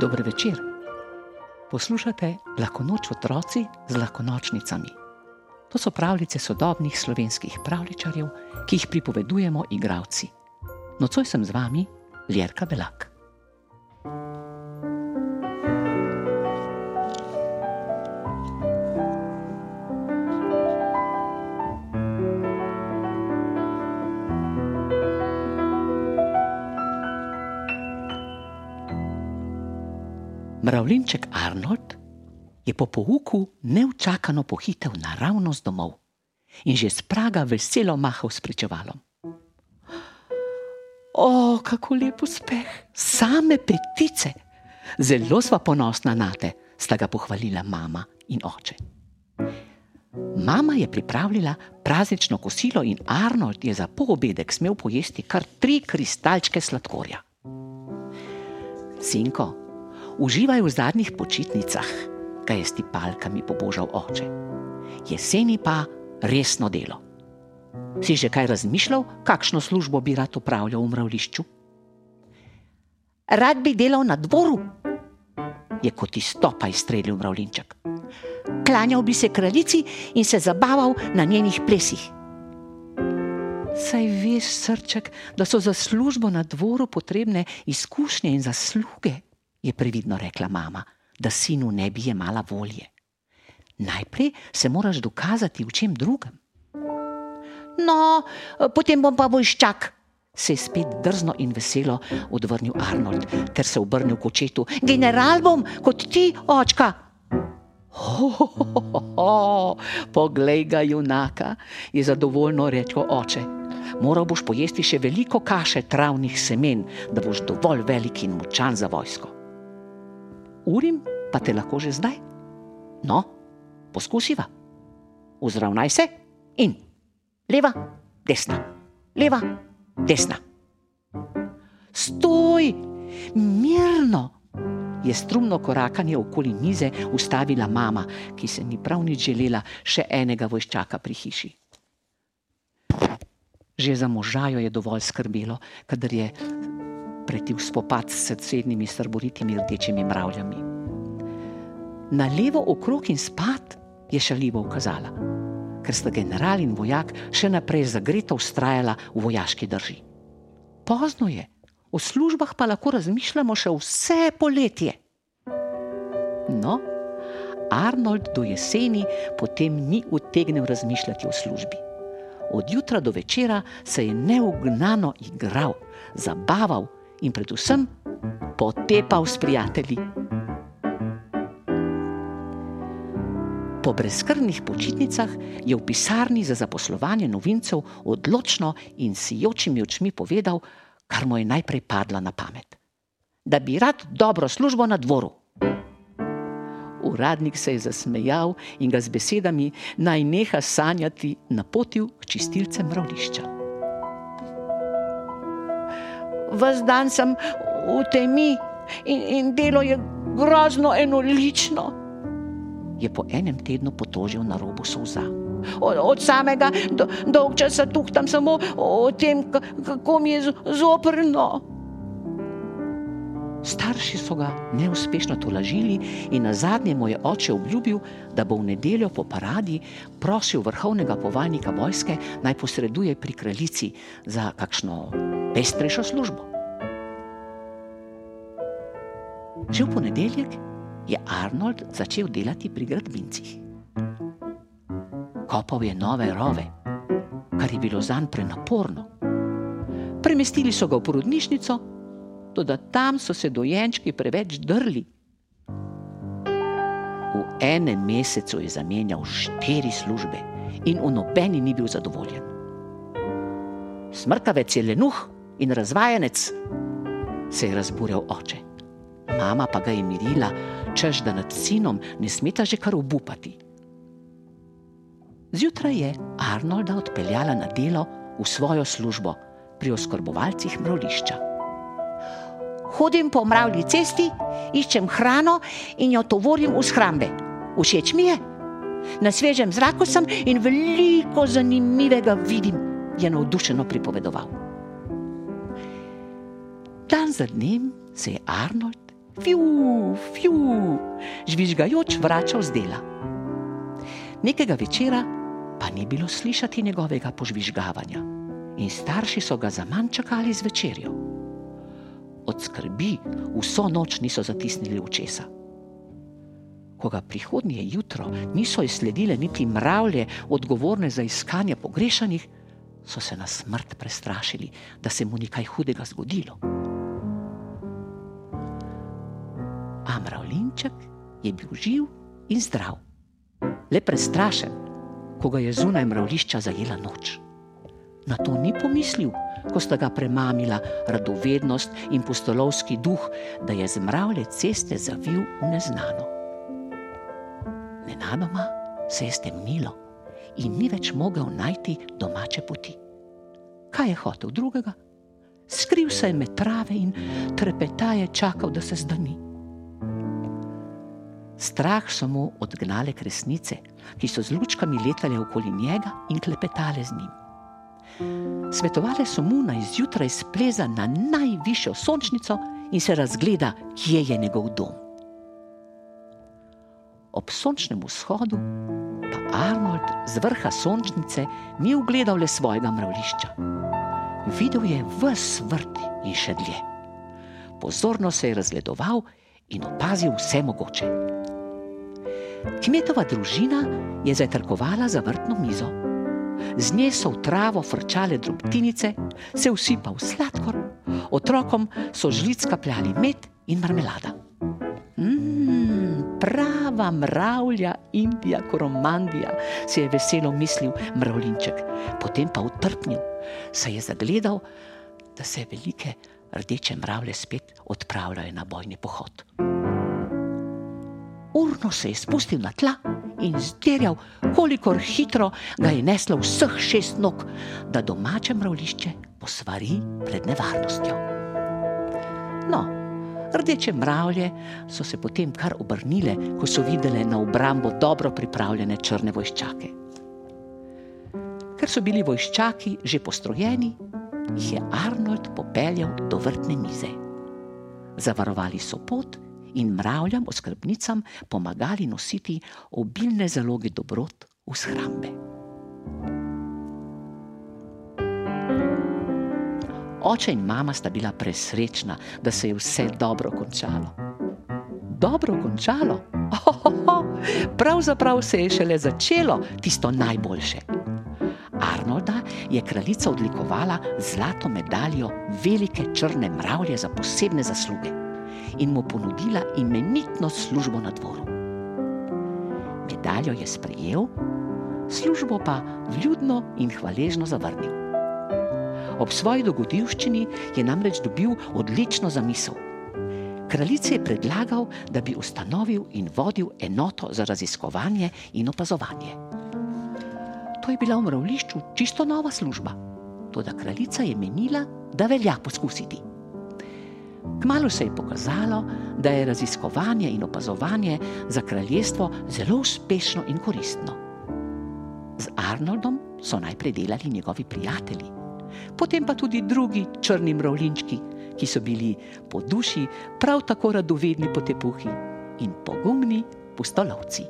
Dobro večer. Poslušate lahko noč otroci z lahkonočnicami. To so pravljice sodobnih slovenskih pravličarjev, ki jih pripovedujemo igravci. Nocoj sem z vami, Ljerka Belak. Mravljinček Arnold je po pouku neučakano pohitev naravnost domov in že z praga veselo mahal s pričevalom. O, kako lep uspeh, same petice! Zelo sva ponosna na te, sta ga pohvalila mama in oče. Mama je pripravila praznično kosilo in Arnold je za poobedek smel pojesti kar tri kristalčke sladkorja. Sinko, uživaj v zadnjih počitnicah, ga je s tipalkami pobožal oče. Jeseni pa resno delo. Si že kaj razmišljal, kakšno službo bi rad upravljal v mravlišču? Rad bi delal na dvoru, je kot iz topa izstrelil mravlinček. Klanjal bi se kraljici in se zabaval na njenih plesih. Saj veš, srček, da so za službo na dvoru potrebne izkušnje in zasluge, je previdno rekla mama, da sinu ne bi jemala volje. Najprej se moraš dokazati v čem drugem. No, potem bom pa vojščak, se je spet drzno in veselo odvrnil Arnold, ter se obrnil k očetu. General bom kot ti, očka. Ho, ho, ho, ho, ho. Poglej ga, junaka, je zadovoljno rekel oče. Moral boš pojesti še veliko kaše travnih semen, da boš dovolj velik in močan za vojsko urim, pa te lahko že zdaj. No, poskusiva. Vzravnaj se in leva, desna, leva, desna. Stoj, mirno! Je strumno korakanje okoli mize ustavila mama, ki se ni prav nič želela še enega vojščaka pri hiši. Že za možajo je dovolj skrbelo, kadar je pretil spopad s sosednjimi srboritimi rdečimi mravljami. Na levo okrog in spat je šaljivo ukazala, ker sta general in vojak še naprej zagreto ustrajala v vojaški drži. Pozno je, o službah pa lahko razmišljamo še vse poletje. No, Arnold do jeseni potem ni utegnil razmišljati o službi. Od jutra do večera se je neugnano igral, zabaval in predvsem potepal s prijatelji. Po brezkrvnih počitnicah je v pisarni za zaposlovanje novincev odločno in sijočimi očmi povedal, kar mu je najprej padlo na pamet: da bi rad dobro službo na dvoru. Uradnik se je zasmejal in ga z besedami naj neha sanjati napotil k čistilcem mravlišča vse dan sem v temi in, in delo je grozno enolično. Je po enem tednu potožil na robu solza. Od, od samega do, dolg časa tuhtam samo o tem, kako mi je zoprno. Starši so ga neuspešno tolažili in na zadnje mu je oče obljubil, da bo v nedeljo po paradi prosil vrhovnega povaljnika vojske naj posreduje pri kraljici za kakšno pestrejšo službo. Že v ponedeljek je Arnold začel delati pri gradbincih. Kopal je nove rove, kar je bilo zanj prenaporno. Premestili so ga v porodnišnico, tudi tam so se dojenčki preveč drli. V enem mesecu je zamenjal štiri službe in v nobeni ni bil zadovoljen. Smrkavec je lenuh in razvajenec, se je razburjal oče. Mama pa ga je mirila, čež da nad sinom ne smeta že kar obupati. Zjutraj je Arnolda odpeljala na delo v svojo službo pri oskrbovalcih mravlišča. Hodim po mravlji cesti, iščem hrano in jo tovorim v shrambe. Všeč mi je. Na svežem zraku sem in veliko zanimivega vidim, je navdušeno pripovedoval. Dan za dnem se je Arnold fju, fju, žvižgajoč vračal z dela. Nekega večera pa ni bilo slišati njegovega požvižgavanja in starši so ga za manj čakali z večerjo. Od skrbi vso noč niso zatisnili očesa. Ko ga prihodnje jutro niso izsledile niti mravlje, odgovorne za iskanje pogrešanih, so se na smrt prestrašili, da se mu ni kaj hudega zgodilo. Mravlinček je bil živ in zdrav, le prestrašen, ko ga je zunaj mravlišča zajela noč. Na to ni pomislil, ko sta ga premamila radovednost in postolovski duh, da je z mravlje ceste zavil v neznano. Nenadoma se je stemnilo in ni več mogel najti domače poti. Kaj je hotel drugega? Skril se je med trave in trepetaje čakal, da se zdani. Strah so mu odgnale kresnice, ki so z lučkami letale okoli njega in klepetale z njim. Svetovale so mu naj zjutraj spleza na najvišjo sončnico in se razgleda, kje je njegov dom. Ob sončnem vzhodu Arnold z vrha sončnice ni ugledal le svojega mravlišča. Videl je vse vrt in še dlje. Pozorno se je razgledoval in opazil vse mogoče. Kmetova družina je zajtrkovala za vrtno mizo. Z nje so v travo frčale drobtinice, se usipal sladkor, otrokom so žlic kapljali med in marmelada. Mmm, prava mravlja, Indija, koromandija, si je veselo mislil mravlinček, potem pa utrpnil, se je zagledal, da se velike rdeče mravlje spet odpravljajo na bojni pohod. Urno se je spustil na tla in zdirjal, kolikor hitro ga je neslo vseh šest nog, da domače mravlišče posvari pred nevarnostjo. No, Rdeče mravlje so se potem kar obrnile, ko so videle na obrambo dobro pripravljene črne vojščake. Ker so bili vojščaki že postrojeni, jih je Arnold popeljal do vrtne mize. Zavarovali so pot in mravljam, oskrbnicam, pomagali nositi obilne zaloge dobrot v shrambe. Oče in mama sta bila presrečna, da se je vse dobro končalo. Dobro končalo? Ohoho, pravzaprav se je šele začelo tisto najboljše. Arnolda je kraljica odlikovala zlato medaljo velike črne mravlje za posebne zasluge in mu ponudila imenitno službo na dvoru. Medaljo je sprejel, službo pa vljudno in hvaležno zavrnil. Ob svoji dogodivščini je namreč dobil odlično zamisel. Kraljice je predlagal, da bi ustanovil in vodil enoto za raziskovanje in opazovanje. To je bila v mravlišču čisto nova služba, toda kraljica je menila, da velja poskusiti. Kmalo se je pokazalo, da je raziskovanje in opazovanje za kraljestvo zelo uspešno in koristno. Z Arnoldom so najprej delali njegovi prijatelji potem pa tudi drugi črni mravlinčki, ki so bili po duši prav tako radovedni potepuhi in pogumni pustolovci.